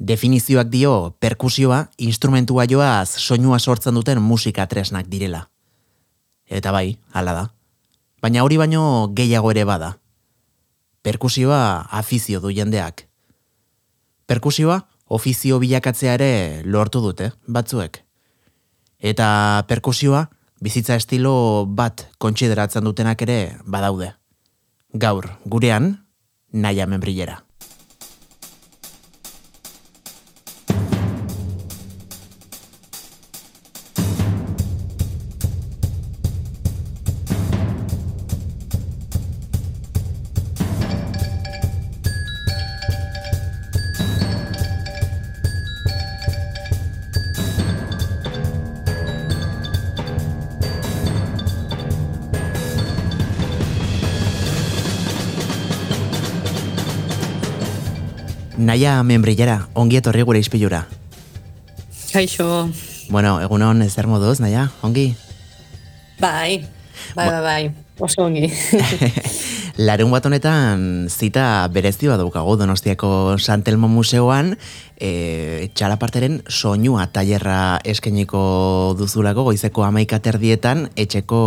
Definizioak dio perkusioa instrumentua joaz soinua sortzen duten musika tresnak direla. Eta bai, hala da. Baina hori baino gehiago ere bada. Perkusioa afizio du jendeak. Perkusioa ofizio bilakatzea ere lortu dute, batzuek. Eta perkusioa bizitza estilo bat kontsideratzen dutenak ere badaude. Gaur, gurean, naia membrillera. Naia membrillera, ongi etorri gure izpilura. Kaixo. Bueno, egunon ez moduz, naia, ongi? Bai, bai, bai, bai, oso ongi. Larun bat honetan zita berezioa daukagu Donostiako Santelmo Museoan, e, txalaparteren soinua tailerra eskeniko duzulako goizeko amaika terdietan etxeko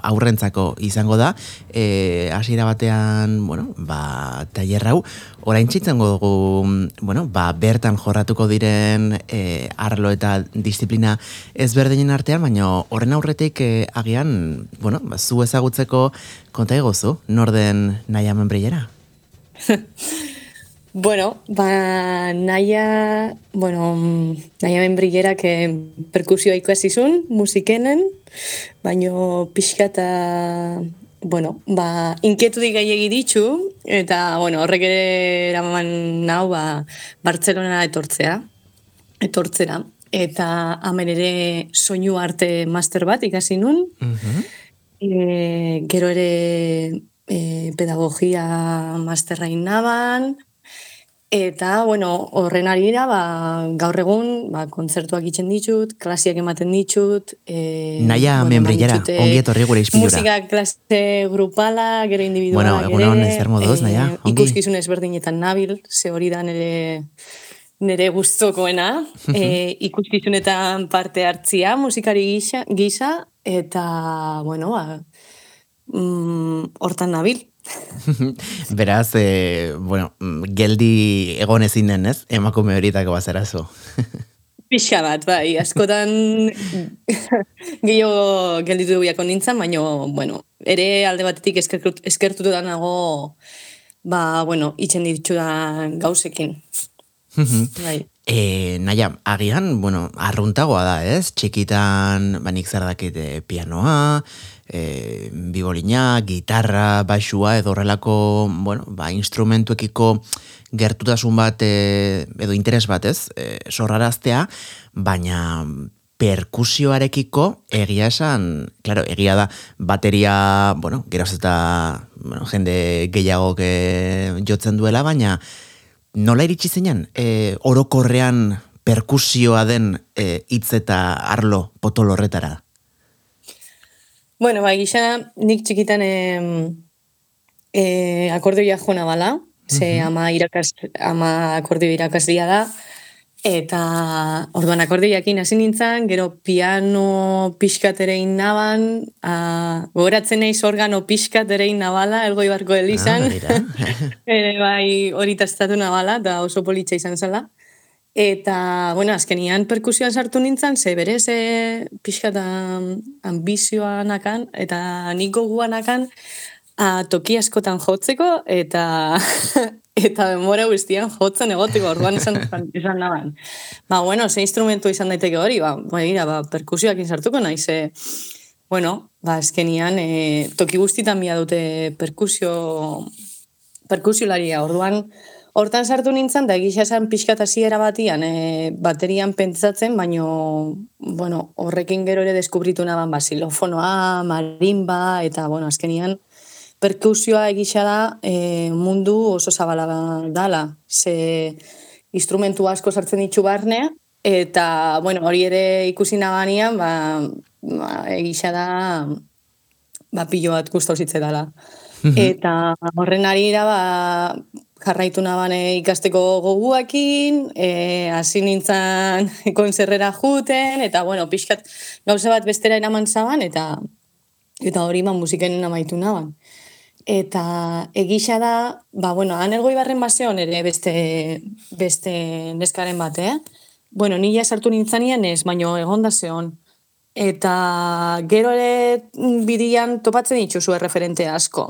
aurrentzako izango da. E, hasiera batean, bueno, ba, tailerra hau, orain txitzen dugu, bueno, ba, bertan jorratuko diren e, arlo eta disiplina ezberdinen artean, baina horren aurretik e, agian, bueno, ba, zu ezagutzeko konta egozu, norden nahi hamen Bueno, ba, naia, bueno, naia ben que perkusioa ikuazizun, musikenen, baino pixka eta, bueno, ba, inkietu digai egiditzu, eta, bueno, horrek ere eraman nau, ba, Bartzelona etortzea, etortzera, eta hemen ere soinu arte master bat ikasi nun, mhm. e, gero ere e, pedagogia masterra innaban, Eta, bueno, horren arira, ba, gaur egun, ba, kontzertuak itxen ditut, klasiak ematen ditut. E, Naia, bueno, membrillera, ongi etorri gure izpilura. Musika klase grupala, gero individuala, bueno, egun hon ezer moduz, e, naia, ongi. Ikuskizun ezberdinetan nabil, ze hori da nire, nire guztokoena. e, ikuskizunetan parte hartzia, musikari gisa, gisa eta, bueno, ba, mm, hortan nabil. Beraz, e, bueno, geldi egon ezin den, ez? Emakume horitako bazerazu. Pixa bat, bai, askotan gehiago gelditu dugu nintzen, baina, bueno, ere alde batetik eskertutu da nago, ba, bueno, itxen ditu da gauzekin. bai. E, naia, agian, bueno, arruntagoa da, ez? Txikitan, banik zer dakite pianoa, e, bibolina, gitarra, baixua, edo horrelako, bueno, ba, instrumentuekiko gertutasun bat, e, edo interes bat, ez? E, sorraraztea, baina perkusioarekiko egia esan, claro, egia da, bateria, bueno, geroz eta bueno, jende gehiago jotzen duela, baina nola iritsi zeinen, e, orokorrean perkusioa den e, hitz eta arlo potolorretara? Bueno, ba, gisa, nik txikitan e, e, akordioa jona bala, ze ama, irakas, ama akordio irakasdia da, eta orduan akordioakin hasi nintzen, gero piano pixkaterein naban, a, gogoratzen eiz organo pixkaterein nabala, elgoi barko elizan, ah, bai hori tastatu nabala, da oso politxa izan zela. Eta, bueno, azkenian perkusioan sartu nintzen, ze bere ze pixka eta ambizioan akan, eta niko guan akan, a, toki askotan jotzeko, eta eta demora guztian jotzen egotiko, orduan esan, esan naban. Ba, bueno, ze instrumentu izan daiteke hori, ba, ba, ba, perkusioak insartuko nahi, ze, bueno, ba, azkenian, e, toki guztitan bia dute perkusio, perkusiolaria, orduan, Hortan sartu nintzen, da egisa esan pixkatasiera batian, e, baterian pentsatzen, baino, bueno, horrekin gero ere deskubritu naban basilofonoa, marimba, eta, bueno, azkenian, perkusioa egisa da e, mundu oso zabala dala. Ze instrumentu asko sartzen ditu barne, eta, bueno, hori ere ikusi nabanian, ba, ba, egisa da, ba, pilo bat guztauzitze dala. Mhm. Eta horren ari ba, jarraitu nabane ikasteko goguakin, e, hasi nintzen konzerrera juten, eta, bueno, pixkat gauza bat bestera eraman zaban, eta eta hori ma musiken amaitu naban. Eta egisa da, ba, bueno, han ergoi barren baseon ere beste, beste neskaren bat, eh? Bueno, nila sartu nintzanian ez, baino egon da zeon. Eta gero ere bidian topatzen dituzue referente asko.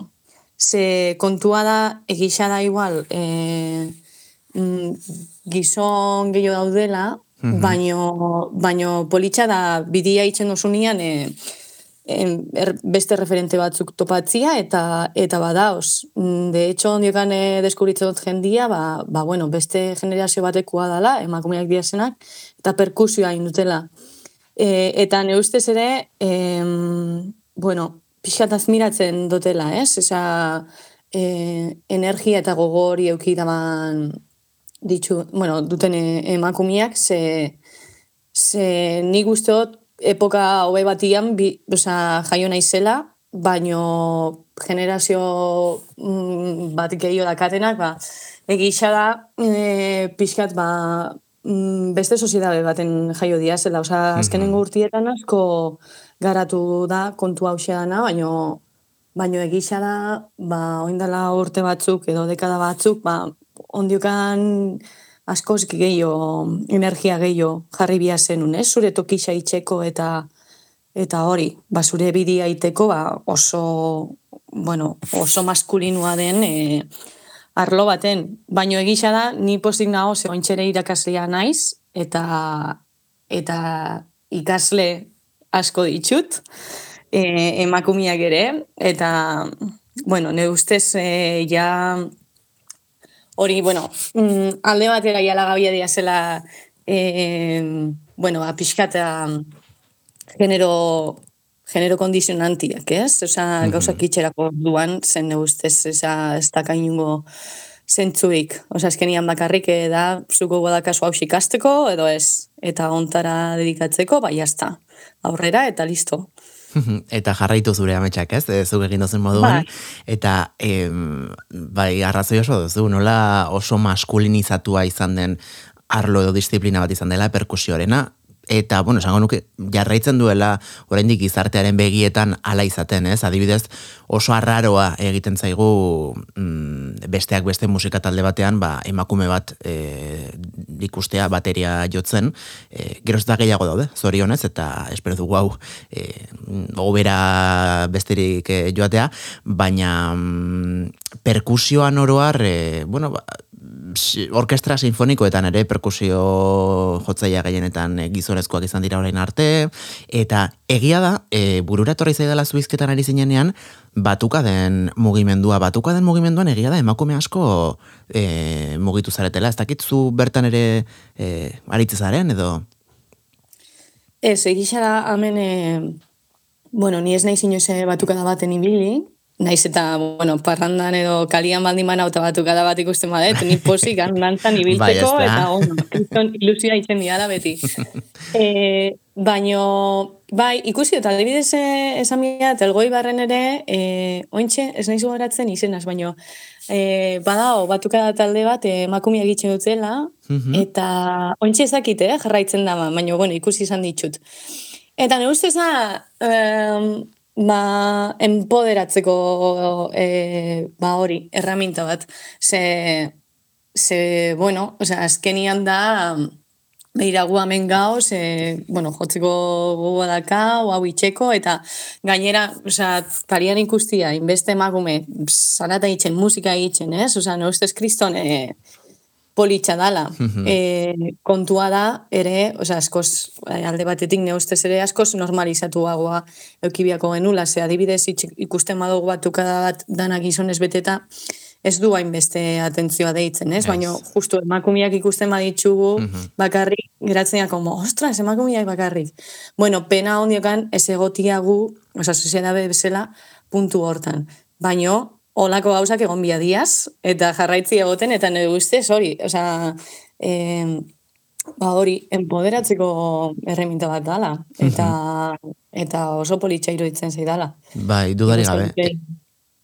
Ze kontua da, egisa da igual, e, gizon gehiago daudela, mm baino, baino politxa da bidia itxen dozunian e, er, beste referente batzuk topatzia eta eta badaos. De hecho, ondiokan e, deskubritzen dut jendia, ba, ba, bueno, beste generazio batekoa dala, emakumeak diazenak, eta perkusioa indutela. E, eta ne ustez ere, e, bueno, pixkat azmiratzen dutela, ez? Esa e, energia eta gogori eukidaban ditu, bueno, duten emakumeak, ze, ze nik usteot epoka hobe batian, bi, oza, jaio naizela, baino generazio mm, bat gehiago dakatenak, ba, egisa da, e, pixkat, ba, Mm, beste soziedade baten jaio dia zela, oza, azkenengo urtietan asko garatu da kontu hau dana, baino, baino egisa da, ba, oindala urte batzuk edo dekada batzuk, ba, ondiokan askoz gehiago, energia gehiago jarri bia zenun, ez? Zure tokisa itxeko eta eta hori, ba, zure bidia iteko, ba, oso, bueno, oso maskulinua den, e, arlo baten. Baino egisa da, ni postik nago ze ointxere irakaslea naiz, eta, eta ikasle asko ditut, e, emakumiak ere, eta, bueno, ne ustez, e, ja, hori, bueno, mm, alde batera jala gabia dia zela, e, bueno, apixkata genero genero kondizionantiak, ez? Osa, mm -hmm. gauzak itxerako duan, zen ustez, eza, ez da kainungo zentzuik. Osa, ezkenian bakarrik eh, da, zuko guadakazu hau ikasteko, edo ez, eta ontara dedikatzeko, bai, jazta. Aurrera, eta listo. eta jarraitu zure ametsak, ez? Ez zuk egin dozen moduan. Bai. Eta, em, bai, arrazoi oso duzu, nola oso maskulinizatua izan den arlo edo disiplina bat izan dela perkusiorena, eta, bueno, esango nuke, jarraitzen duela oraindik gizartearen begietan ala izaten, ez? Adibidez, oso arraroa egiten zaigu mm, besteak beste musika talde batean, ba, emakume bat e, ikustea bateria jotzen, e, gero ez da gehiago daude, zorionez, eta espero dugu hau e, obera besterik e, joatea, baina mm, perkusioan oroar, e, bueno, ba, orkestra sinfonikoetan ere perkusio jotzaia gehienetan e, gizonezkoak izan dira orain arte eta egia da e, burura etorri zaidala zuizketan ari zinenean batuka den mugimendua. Batuka den mugimenduan egia da emakume asko e, mugitu zaretela. Ez dakit zu bertan ere e, aritze zaren edo? Ez, egisa da, amen, e, bueno, ni ez nahi inoiz batuka da baten ibili, Naiz eta, bueno, parrandan edo kalian baldin man auto batu kada bat ikusten badet, ni posik dantzan ibiltzeko, bai, eta kriston ilusia itzen diala beti. e, baino, bai, ikusi eta adibidez eh, esan mila, telgoi barren ere, e, ointxe, ez nahi zugaratzen izenaz, baino, e, badao, batuka da talde bat, emakumia gitzen dutzela, mhm. eta ointxe ezakite, eh, jarraitzen da, baino, bueno, ikusi izan ditut. Eta ne ustez da, ba, empoderatzeko e, ba hori, erraminta bat. Ze, ze bueno, o sea, azkenian da, Beira gu hemen gau, ze, bueno, jotzeko gogoa daka, hau itxeko, eta gainera, oza, parian ikustia, inbeste emakume, salata itzen, musika itzen, ez? Oza, no ustez kriston, e, politxa dala. e, kontua da, ere, oza, askoz, eh, alde batetik ne ere, askoz normalizatuagoa eukibiako genula, ze adibidez ikusten badugu batuka bat dana gizonez beteta, ez du hainbeste atentzioa deitzen, ez? Baina, justu, emakumiak ikusten baditzugu, bakarrik, geratzen como, ostras, emakumiak bakarrik. Bueno, pena ondiokan, ez egotiagu, oza, soziedade bezala, puntu hortan. Baina, olako gauzak egon bia diaz, eta jarraitzi egoten, eta nire guztiz hori, oza, eh, ba hori, empoderatzeko erreminta bat dala, eta, eta oso politxa iruditzen zei dala. Bai, dudari gabe.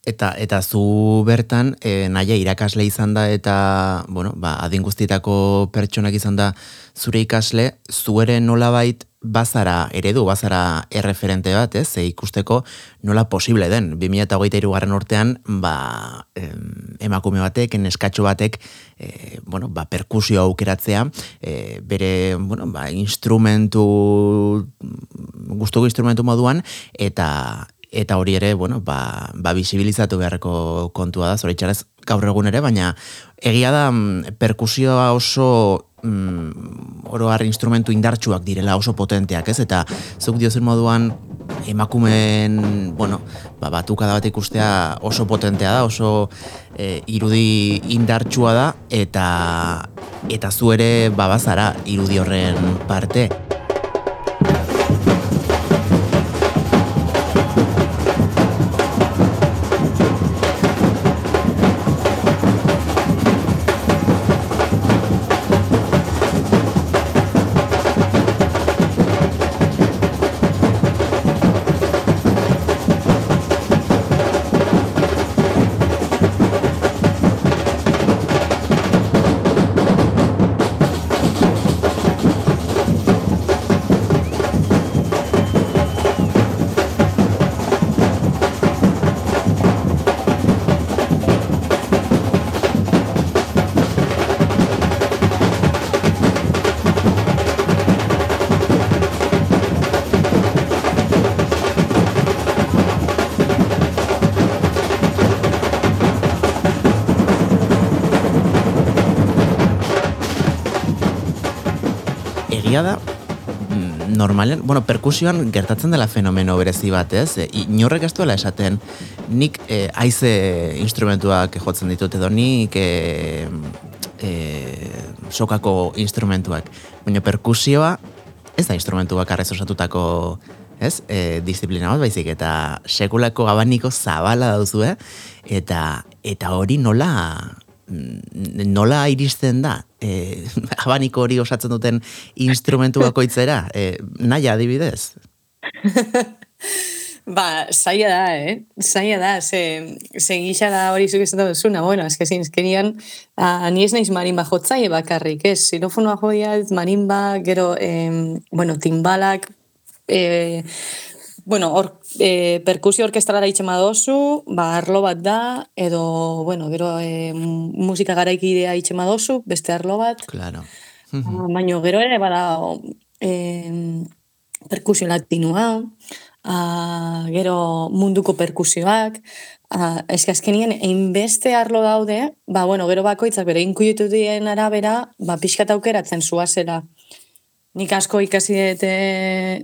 Eta eta zu bertan e, naia irakasle izan da eta bueno, ba, adin guztietako pertsonak izan da zure ikasle, zuere nolabait bazara eredu, bazara erreferente bat, ez? Ze ikusteko nola posible den. 2008 garren urtean, ba, emakume batek, neskatxo batek, e, bueno, ba, perkusio aukeratzea, e, bere, bueno, ba, instrumentu, guztuko instrumentu moduan, eta eta hori ere, bueno, ba, ba bisibilizatu beharreko kontua da, zoritxarez gaur egun ere, baina egia da mm, perkusioa oso mm, oro har instrumentu indartsuak direla oso potenteak, ez? Eta zuk diozen moduan emakumeen, bueno, ba, batuka da bat ikustea oso potentea da, oso e, irudi indartsua da, eta eta zu ere babazara irudi horren parte. Normalen, bueno, perkusioan gertatzen dela fenomeno berezi bat, ez? E, inorrek ez duela esaten, nik e, aize instrumentuak jotzen ditut edo nik e, e, sokako instrumentuak. Baina perkusioa ez da instrumentuak arrez osatutako ez? E, disiplina bat baizik eta sekulako gabaniko zabala dauzue eta eta hori nola nola iristen da e, abaniko hori osatzen duten instrumentu bakoitzera e, nahi adibidez Ba, zaila da, eh? Zaila da, ze, ze gisa da hori zuk da duzuna, bueno, ez que zin, ezkenian, ni ez naiz marimba jotzaile bakarrik, ez? Silofonoa joia, marimba, gero, eh, bueno, timbalak, eh, bueno, or, e, perkusio orkestralara itxema dozu, ba, arlo bat da, edo, bueno, gero e, musika garaikidea itxema dozu, beste arlo bat. Claro. Uh, baina gero ere, bada, e, perkusio latinua, a, gero munduko perkusioak, a, ez azkenien, einbeste arlo daude, ba, bueno, gero bakoitzak bere inkuitu dien arabera, ba, pixkat aukeratzen zuazela. Nik asko ikasi dute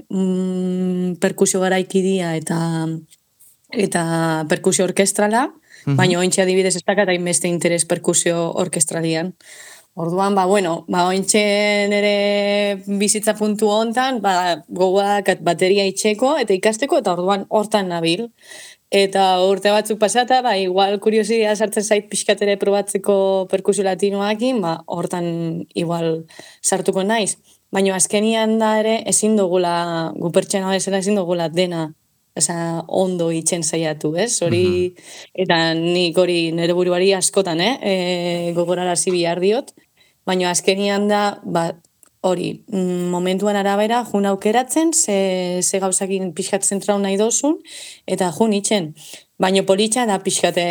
mm, perkusio garaikidia eta eta perkusio orkestrala, mm baina ointxe adibidez ez dakat hainbeste interes perkusio orkestralian. Orduan, ba, bueno, ba, ointxe nere bizitza puntu hontan, ba, gogoak bateria itxeko eta ikasteko, eta orduan hortan nabil. Eta urte batzuk pasata, ba, igual kuriosia sartzen zait pixkatere probatzeko perkusio latinoakin, ba, hortan igual sartuko naiz. Baina azkenian da ere ezin dugula, gu pertsena bezala ezin dugula dena esa, ondo itxen zaiatu, ez? Hori, mhm. eta nik hori nire buruari askotan, eh? E, gogorara behar diot. Baina azkenian da, ba, hori, mm, momentuan arabera, jun aukeratzen, ze, ze gauzakin pixkat zentrau nahi dozun, eta jun itxen. Baina politxa da pixkate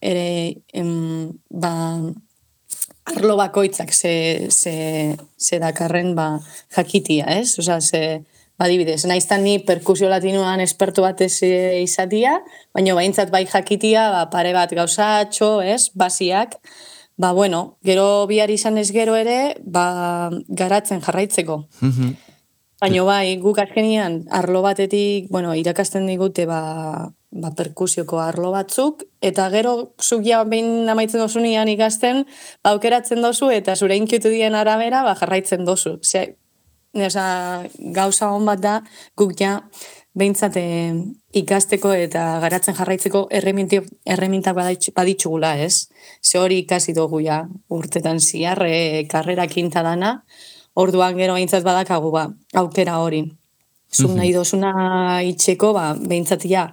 ere, em, ba, arlo bakoitzak ze, ze, ze dakarren ba, jakitia, ez? Osa, ze, badibidez, naiztan ni perkusio latinoan espertu bat ez izatia, baina baintzat bai jakitia, ba, pare bat gauzatxo, ez? Basiak, ba, bueno, gero bihar izan ez gero ere, ba, garatzen jarraitzeko. Mhm. Baina bai, guk azkenian arlo batetik, bueno, irakasten digute ba, ba perkusioko arlo batzuk, eta gero zuk ja behin amaitzen dozu nian ikasten, ba, aukeratzen dozu, eta zure inkiotu dien arabera, ba, jarraitzen dozu. Ze, oza, gauza hon bat da, guk ja behintzate ikasteko eta garatzen jarraitzeko erremintak baditxugula, ez? Ze hori ikasi dugu ja, urtetan ziarre, karrera kinta dana, orduan gero behintzat badakagu ba, aukera hori. Zun nahi dozuna itxeko, ba, behintzat ja,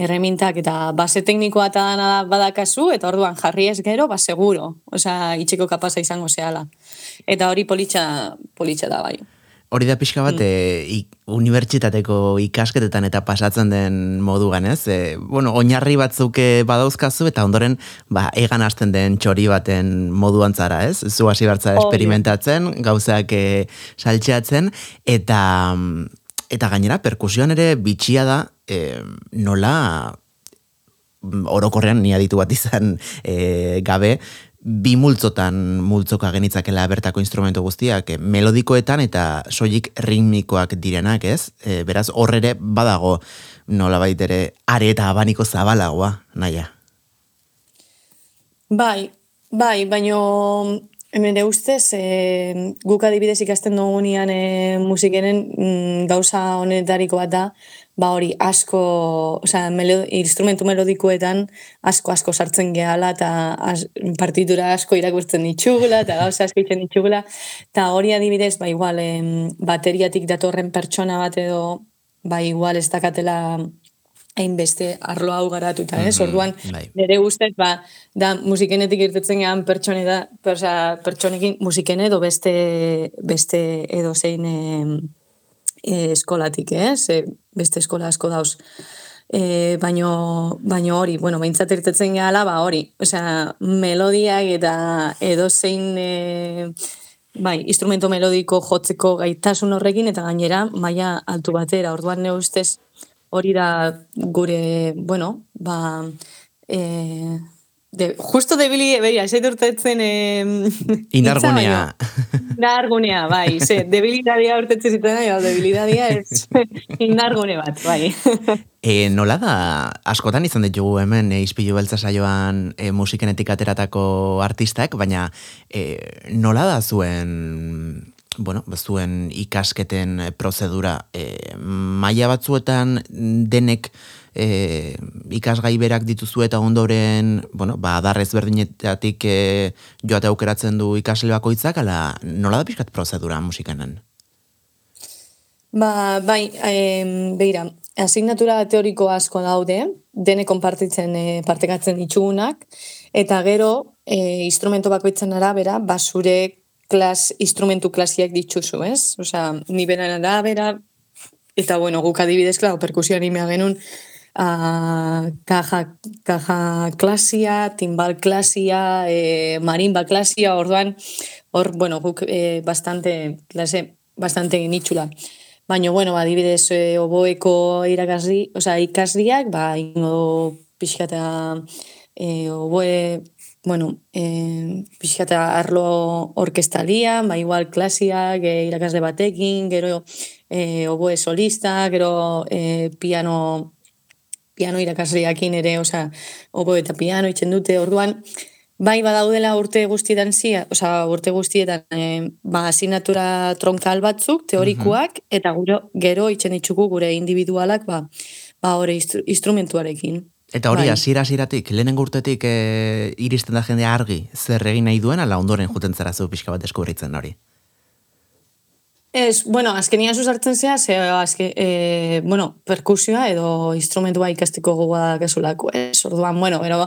erremintak eta base teknikoa eta dana badakazu, eta orduan jarri ez gero, ba, seguro. Osa, itxeko kapasa izango zehala. Eta hori politxa, politxa da bai. Hori da pixka bat, mm. e, unibertsitateko ikasketetan eta pasatzen den moduan, ez? E, bueno, oinarri batzuk badauzkazu eta ondoren ba, egan hasten den txori baten moduan zara, ez? Zu hasi bartza experimentatzen, gauzak e, saltxeatzen, eta eta gainera, perkusioan ere bitxia da, e, nola orokorrean ni aditu bat izan e, gabe, bi multzotan multzoka genitzakela bertako instrumento guztiak, eh, melodikoetan eta soilik ritmikoak direnak, ez? E, beraz, horrere badago nola baitere are eta abaniko zabalagoa, naia. Bai, bai, baino de ustez, e, guk adibidez ikasten dugu nian e, musikenen mm, gauza honetariko bat da, ba hori asko, osea, instrumentu melodikoetan asko asko sartzen gehala eta partitura asko irakurtzen ditugula eta gauza asko itzen ditugula. Eta hori adibidez, ba igual, bateriatik datorren pertsona bat edo ba igual ez dakatela hainbeste arlo hau garatu eta, ez? Mm Orduan, bai. nire guztet, ba, da musikenetik irtetzen gehan pertsone da, pertsonekin musikene edo beste, beste edo zein e, eskolatik, ez? E, beste eskola asko dauz. E, baino, baino hori, bueno, behintzat irtetzen gehala, ba hori. Osea, melodiak eta edo zein e, bai, instrumento melodiko jotzeko gaitasun horrekin eta gainera maila altu batera. Orduan ne ustez hori da gure, bueno, ba, e, De, justo debili, beia, zei urtetzen... Eh, Inargunea. Inargunea, bai. Ze, debilitatea urtetzen ziten, bai, debilitatea ez inargune bat, bai. E, nola da, askotan izan ditugu hemen, e, izpilu beltza saioan e, musikenetik ateratako artistak, baina e, nola da zuen bueno, zuen ikasketen prozedura e, maila batzuetan denek e, ikasgai berak dituzu eta ondoren, bueno, ba, darrez berdinetatik e, joate aukeratzen du ikasle bakoitzak, ala nola da pixkat prozedura musikanen? Ba, bai, e, beira, asignatura teoriko asko daude, dene konpartitzen e, partekatzen ditugunak, eta gero, e, instrumento bakoitzen arabera, basure klas, instrumentu klasiak dituzu, ez? Osea, nibelan arabera, eta bueno, guk adibidez, klar, perkusioan imea genuen, a caja, caja klasia, timbal klasia, e, marimba klasia, orduan, hor, bueno, guk e, bastante, klase, bastante nitxula. Baina, bueno, adibidez, e, oboeko irakasri, oza, ikasriak, ba, ingo pixkata e, oboe, bueno, e, pixkata arlo orkestalia, ba, igual klasiak, e, irakasle batekin, gero e, oboe solista, gero e, piano piano irakasriakin ere, oza, obo eta piano itzen dute, orduan, bai badaudela urte guztietan zia, oza, urte guztietan, e, ba, asignatura tronkal batzuk, teorikoak, eta gero, gero itzen ditzuku gure individualak, ba, ba hori instrumentuarekin. Eta hori, bai. asira asiratik, lehenen gurtetik e, iristen da jende argi, zer egin nahi duen, ala ondoren juten zara zu pixka bat deskubritzen hori? Ez, bueno, azkenia zuzartzen zea, ze, azke, e, bueno, perkusioa edo instrumentua ikasteko gogoa da gasolako, ez? Orduan, bueno, pero,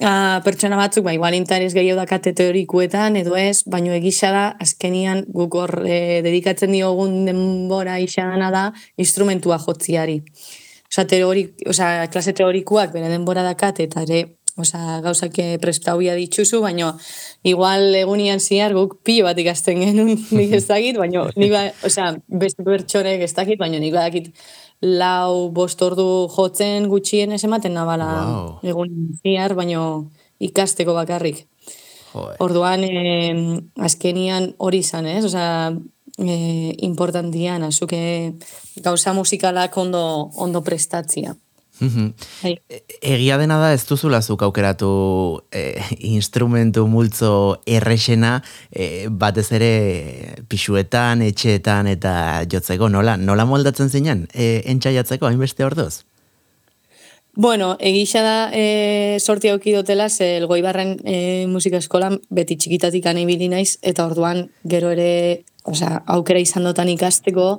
a, pertsona batzuk, ba, igual interes gehiago dakate teorikuetan, edo ez, baino egisa da, azkenian guk hor e, dedikatzen diogun denbora isagana da instrumentua jotziari. Osa, teorik, osa, klase teorikuak bere denbora dakate, eta ere, Osa, gauzak prestauia dituzu, baina igual egunian ziar guk pilo bat ikasten genuen nik ez dakit, baina nik ba, osa, beste pertsonek ez dakit, baina nik badakit lau bost ordu jotzen gutxien ez ematen nabala wow. egun ziar, baina ikasteko bakarrik. Orduan, eh, azkenian hori izan, ez? Osa, eh, importantian, azuke gauza musikalak ondo, ondo prestatzia. Bai. E, egia dena da ez duzula zuk aukeratu e, instrumentu multzo errexena e, batez ere pixuetan, etxeetan eta jotzeko nola, nola moldatzen zinen e, entxaiatzeko hainbeste ordoz? Bueno, egisa da e, sorti auki dutela, ze elgoibarren e, musika eskolan beti txikitatik anibili naiz, eta orduan gero ere osea, aukera izan dutan ikasteko,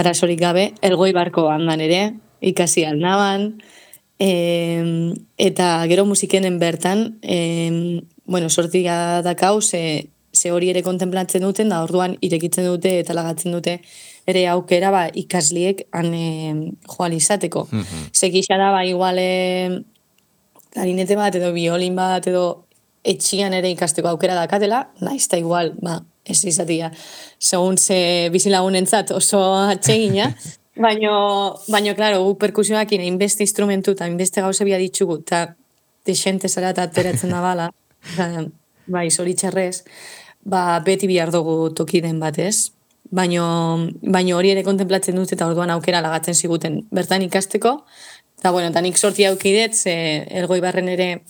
arazorik gabe, elgoi barko handan ere, ikasi alnaban, E, eta gero musikenen bertan, e, bueno, sortia dakau, ze, ze hori ere kontemplatzen duten, da orduan irekitzen dute eta lagatzen dute ere aukera ba, ikasliek han joan izateko. Mm -hmm. da, ba, igual, e, klarinete bat edo biolin bat edo etxian ere ikasteko aukera dakatela, naiz da igual, ba, ez izatia, segun ze bizilagunentzat oso atsegina, baino, baino, klaro, gu perkusioak ina inbeste instrumentu eta inbeste gauza bia ditugu, eta desente zara eta ateratzen da bala, bai, zoritxarrez, ba, beti bihar dugu toki den batez, baino, baino hori ere kontemplatzen dut eta orduan aukera lagatzen ziguten bertan ikasteko. Eta bueno, eta nik sorti aukidet, ze ergoi barren ere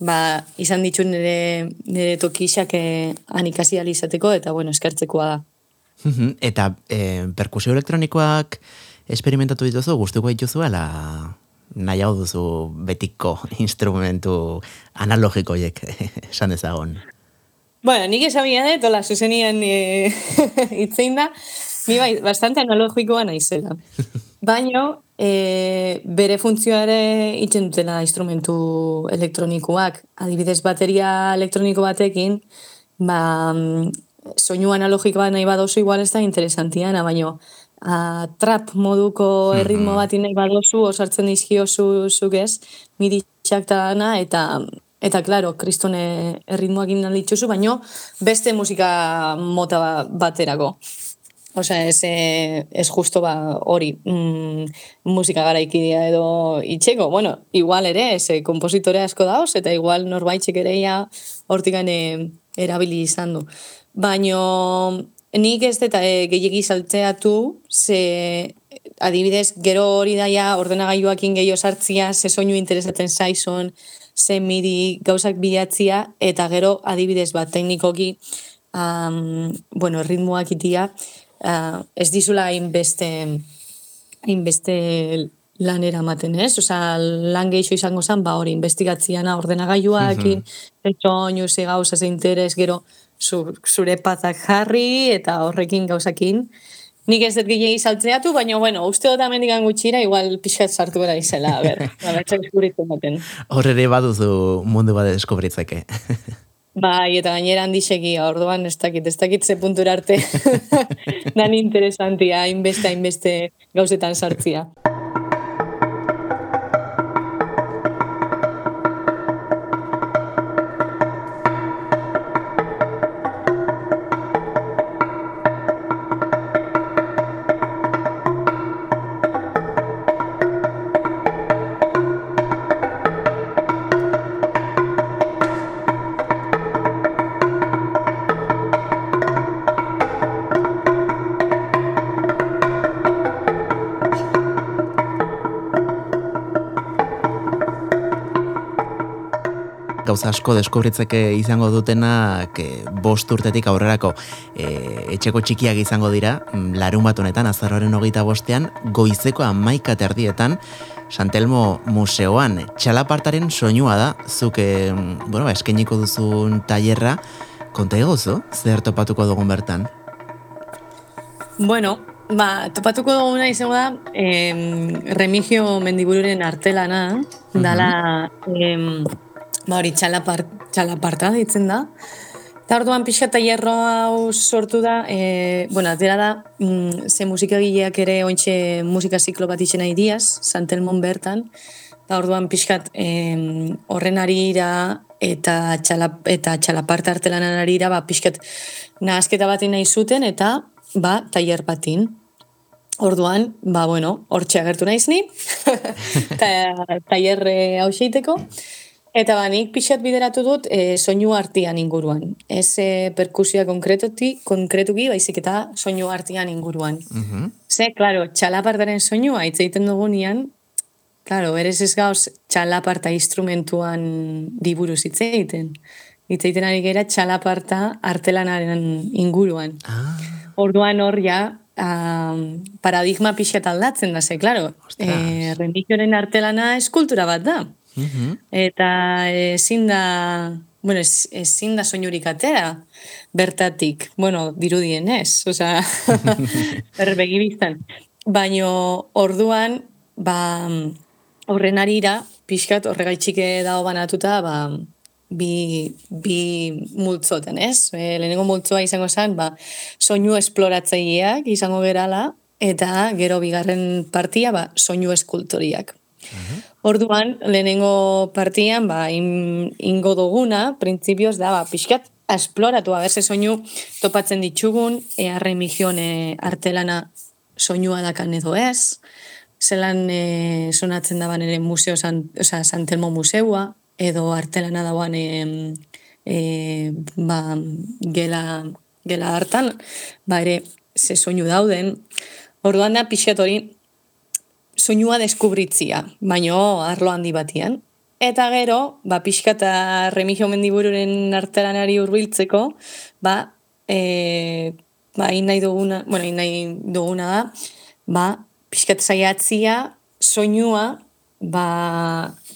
ba, izan ditu nire, nire tokixak eh, han ikasi izateko eta bueno, eskertzekoa da. eta e, perkusio elektronikoak esperimentatu dituzu, guztuko dituzu, ala nahi hau duzu betiko instrumentu analogikoiek esan ezagon. Bueno, nik esabia dut, hola, zuzenian e, itzein da, ni bai, bastante analogikoa naizela. Baina, e, bere funtzioare itzen dutela instrumentu elektronikoak. Adibidez, bateria elektroniko batekin, ba, soinu analogikoa nahi badozu igual ez da interesantiana, baina a, trap moduko erritmo bat nahi badozu, osartzen dizkiozu zuk ez, midi txaktana, eta Eta, klaro, kristone erritmoak indan ditzuzu, baino beste musika mota baterako. Osea, ez, eh, ez justo ba hori mm, musika garaikidea edo itxeko. Bueno, igual ere, ez, eh, kompositore asko dauz, eta igual norbaitxek ere ja hortikane erabili izan du. Baino, nik ez eta e, gehiagi saltzeatu, ze adibidez, gero hori daia ordenagailuakin gehiago sartzia, ze soinu interesaten zaizon, ze midi gauzak bilatzia, eta gero adibidez bat teknikoki, um, bueno, ritmoak itia, uh, ez dizula hainbeste hainbeste lan eramaten, ez? Osa, lan gehiago izango zen, ba hori, investigatziana ordenagailuakin, mm -hmm. ze gauza, ze interes, gero zure pazak jarri, eta horrekin gauzakin, Nik ez dut gehiagi saltzeatu, baina, bueno, uste dut amendikan gutxira, igual pixat sartu gara izela, a ber, a ber, txak Horre ere baduzu mundu bat deskubritzeke. bai, eta gainera handixeki, orduan ez dakit, ez dakit ze puntura arte, nan interesantia, hainbeste, hainbeste gauzetan sartzia. Gauza asko deskubritzeke izango dutenak e, bost urtetik aurrerako e, etxeko txikiak izango dira, mm, larun bat honetan, azarroren hogeita bostean, goizeko amaika terdietan, Santelmo Museoan, txalapartaren soinua da, zuk, e, bueno, ba, eskeniko duzun tailerra, konta egozo, zer topatuko dugun bertan? Bueno, ba, topatuko duguna izango da, em, remigio mendibururen artelana, dala, em, ba hori txalaparta ditzen da. Eta orduan pixka eta hierro hau sortu da, e, bueno, atera da, mm, ze musika gileak ere ointxe musika ziklo bat itxena idiaz, Santelmon bertan, eta orduan pixkat e, horren arira eta, txala, eta txalaparta artelanan arira, ba, pixkat nahazketa bat nahi zuten, eta ba, taier batin. Orduan, ba, bueno, hor txagertu naiz ni, taier hau xeiteko, Eta ba, nik pixat bideratu dut e, soinu artian inguruan. Ez e, perkusia konkretuki, konkretuki, baizik eta soinu artian inguruan. Mm Ze, klaro, txalapartaren soinua, hitz egiten dugunean, klaro, berez ez gauz txalaparta instrumentuan diburuz hitz egiten. Hitz egiten ari gera txalaparta artelanaren inguruan. Ah. Orduan hor ja, um, paradigma pixat aldatzen da, ze, klaro, e, artelana eskultura bat da. -hmm. Eta ezin da, bueno, ezin da soinurik atera bertatik, bueno, dirudien ez, oza, berbegi biztan. Baina orduan, ba, horren arira, pixkat horregaitxike dago banatuta, ba, bi, bi multzoten, ez? E, lehenengo multzoa izango zen, ba, soinu esploratzeileak izango gerala, eta gero bigarren partia, ba, soinu eskultoriak. Uh Orduan, lehenengo partian, ba, in, ingo duguna, printzipioz da, ba, pixkat, esploratu, aberse soinu topatzen ditugun, ea remigion e, artelana soinua dakan edo ez, zelan e, sonatzen daban ere museo, san, oza, Santelmo museua, edo artelana dauan e, e, ba, gela, gela hartan, ba ere, ze soinu dauden, orduan da pixkat hori, soinua deskubritzia, baino arlo handi batian. Eta gero, ba, pixka eta remigio mendibururen arteranari urbiltzeko, ba, e, ba, nahi duguna, bueno, nahi duguna da, ba, pixka zaiatzia, soinua, ba,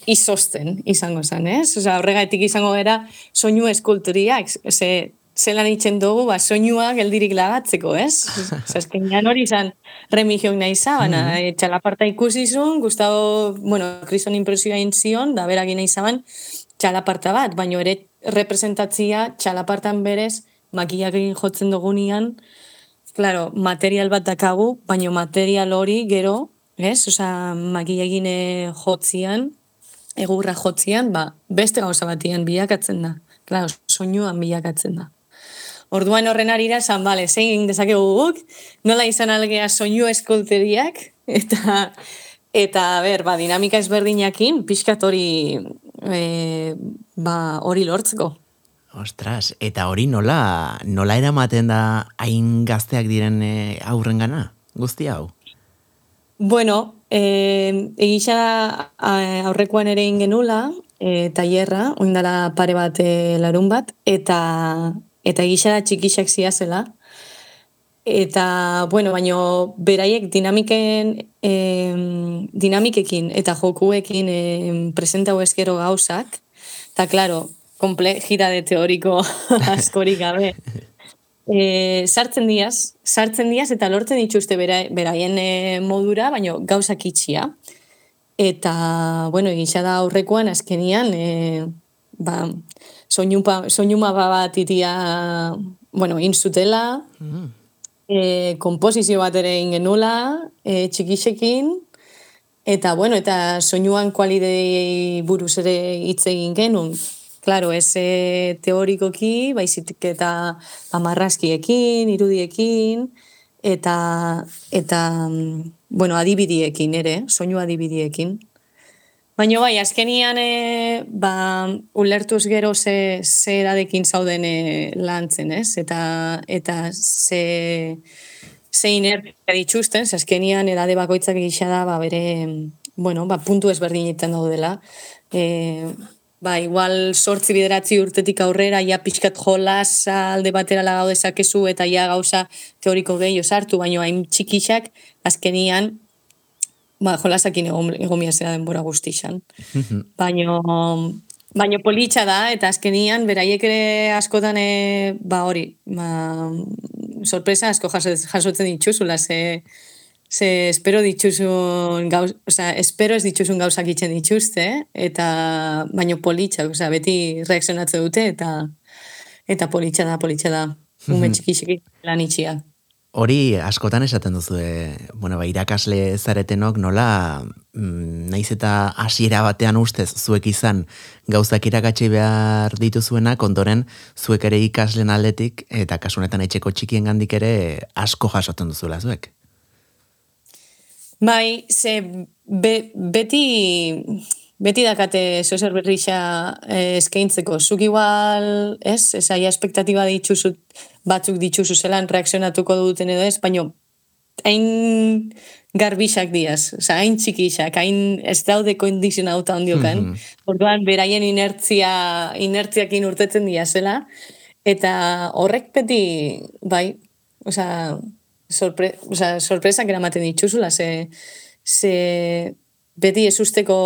izosten izango zen, ez? Osa, horregatik izango gara soinu eskulturiak, ze zelan itzen dugu, ba, soinua geldirik lagatzeko, ez? Zazkenean hori izan remigioak nahi zabana, mm -hmm. txalaparta ikusi zuen, Gustavo, bueno, kriston impresioa intzion, da beragin nahi zaban, txalaparta bat, baina ere representatzia txalapartan berez, makiak jotzen dugunean, claro, material bat dakagu, baina material hori gero, ez? Osa, makia egin eh, jotzian, egurra jotzian, ba, beste gauza batian bilakatzen da. Claro, soinuan bilakatzen da. Orduan horren arira, san, bale, zein dezakegu guk, nola izan algea soinu eskulteriak, eta, eta, ber, ba, dinamika ezberdinakin, pixkat hori, e, ba, hori lortzeko. Ostras, eta hori nola, nola eramaten da hain gazteak diren e, aurren gana, guzti hau? Bueno, e, egisa aurrekoan ere ingenula, e, tailerra, oindala pare bat e, larun bat, eta eta gisa txikixak zela. Eta, bueno, baino, beraiek dinamiken, eh, dinamikekin eta jokuekin eh, presentau eskero gauzak, eta, klaro, de teoriko askorik gabe. E, sartzen diaz, sartzen diaz eta lortzen dituzte beraien e, modura, baino gauzak itxia. Eta, bueno, egisa da aurrekoan, azkenian, e, ba, soinuma bat itia, bueno, inzutela, mm. e, komposizio bat ere ingenula, e, txikixekin, eta, bueno, eta soinuan kualidei buruz ere hitz egin genuen. Claro, ez e, teorikoki, baizik eta amarrazkiekin, irudiekin, eta, eta bueno, adibidiekin ere, soinu adibidiekin. Baina bai, azkenian e, ba, ulertuz gero ze, ze eradekin zauden e, lantzen, ez? Eta, eta ze, ze inertia dituzten, ze azkenian edade bakoitzak egisa da, ba, bere, bueno, ba, puntu ezberdinetan daudela. E, ba, igual sortzi bideratzi urtetik aurrera, ja pixkat jolas alde batera lagau dezakezu, eta ja gauza teoriko gehi osartu, baina hain txikixak, azkenian, ba, jolasakin egon, egon denbora guztixan. baino, baino politxa da, eta azkenian, beraiek ere askotan, e, ba hori, ba, sorpresa asko jasotzen dituzula, ze, ze espero dituzun gauz, oza, espero ez dituzun gauzak itzen dituzte, eta baino politxa, oza, beti reakzionatzen dute, eta eta politxa da, politxa da, ume txiki lan itxiak. Hori askotan esaten duzu, e, bueno, ba, irakasle zaretenok nola, mm, naiz eta hasiera batean ustez zuek izan gauzak irakatsi behar dituzuena, ondoren zuek ere ikaslen aldetik eta kasunetan etxeko txikien gandik ere asko jasotzen duzula zuek. Bai, ze beti beti dakate zozer berrixa eh, eskaintzeko. Zuk igual, ez, ez aia espektatiba dituzut, batzuk dituzu zelan reakzionatuko duten edo ez, baina hain garbixak diaz, oza, hain txikixak, hain ez daude kondizionauta ondiokan, mm -hmm. orduan beraien inertzia, inertziakin urtetzen diazela, eta horrek beti, bai, oza, sorpre, oza, sorpresak eramaten dituzula, ze, ze beti ez usteko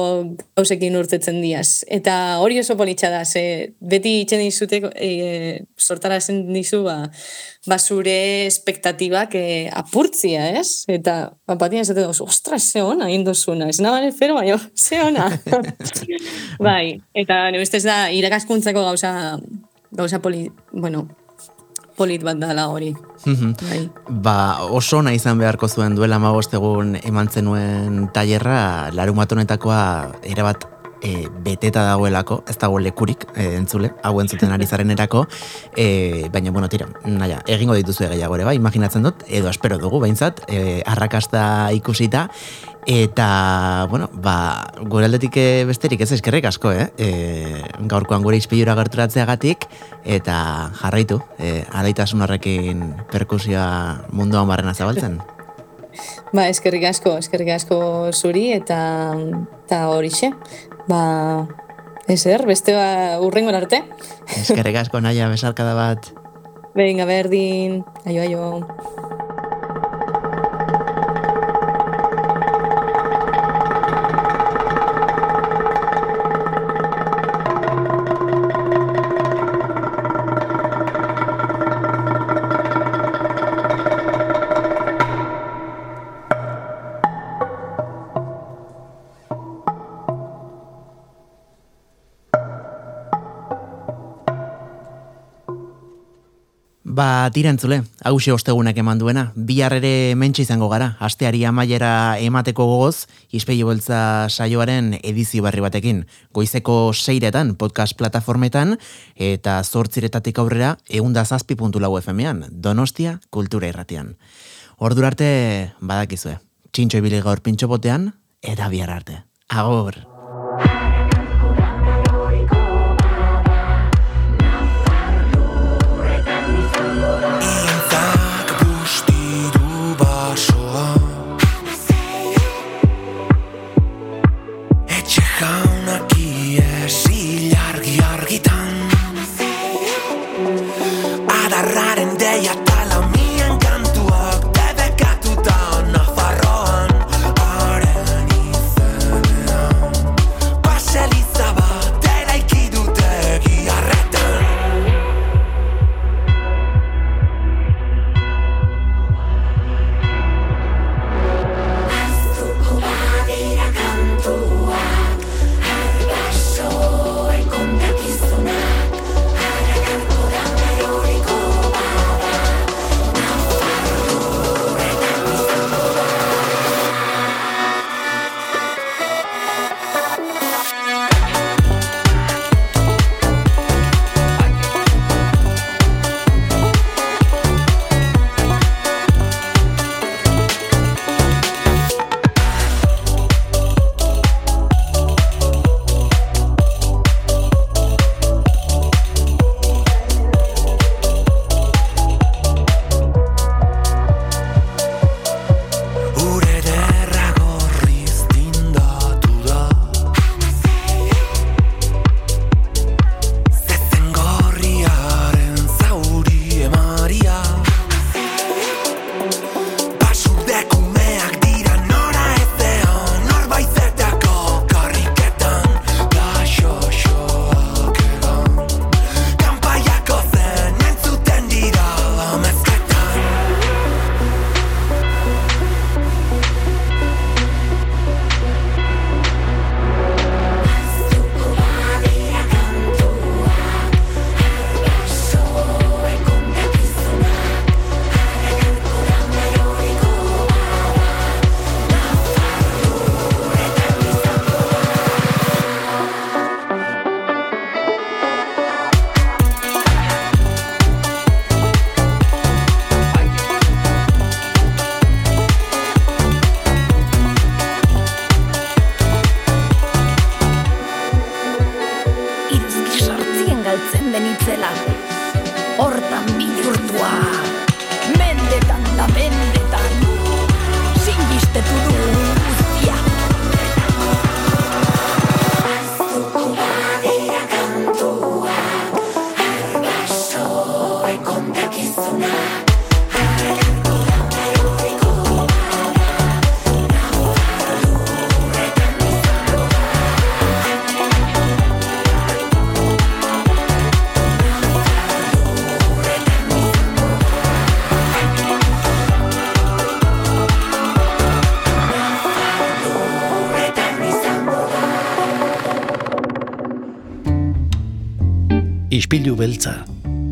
gauzekin urtetzen diaz. Eta hori oso politxa da, ze beti itxen dizuteko, e, sortara zen dizu, ba, ba zure espektatibak e, apurtzia, ez? Eta, ba, batien ez dut, ostras, ze hona, indozuna, ez naban efero, baina, ze hona. bai, eta, nebestez da, irakaskuntzako gauza, gauza poli, bueno, polit bat dala hori. bai. Ba, oso nahi izan beharko zuen duela magost egun eman zenuen tailerra, larumatonetakoa ere bat e, beteta dagoelako, ez dago lekurik e, entzule, hau entzuten ari zaren erako, e, baina, bueno, tira, naia, egingo dituzu gehiago ere, ba, imaginatzen dut, edo espero dugu, bainzat, e, arrakasta ikusita, Eta, bueno, ba, gure aldetik eh, besterik ez eskerrik asko, eh? E, gaurkoan gure izpilura gerturatzeagatik, eta jarraitu, e, alaitasun horrekin perkusioa mundu barrena zabaltzen. Ba, eskerrik asko, eskerrik asko zuri, eta, eta horixe. Ba, ezer, beste ba, urrengo arte. Eskerrik asko, naia, besarkada bat. Venga, berdin, aio, aio. Ba, tirantzule, hause ostegunak eman duena, bihar ere mentxe izango gara, asteari amaiera emateko gogoz, izpeio beltza saioaren edizio barri batekin, goizeko seiretan podcast plataformetan, eta zortziretatik aurrera, eunda zazpi puntu lau FM-ean, donostia kultura irratian. Ordurarte, badakizue, txintxo ibili gaur pintxo botean, eta bihar arte. Agor!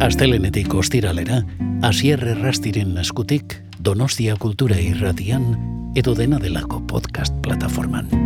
Astelenetik ostiralera, asierre rastiren eskutik, Donostia Kultura Irratian, edo dena delako podcast plataforman.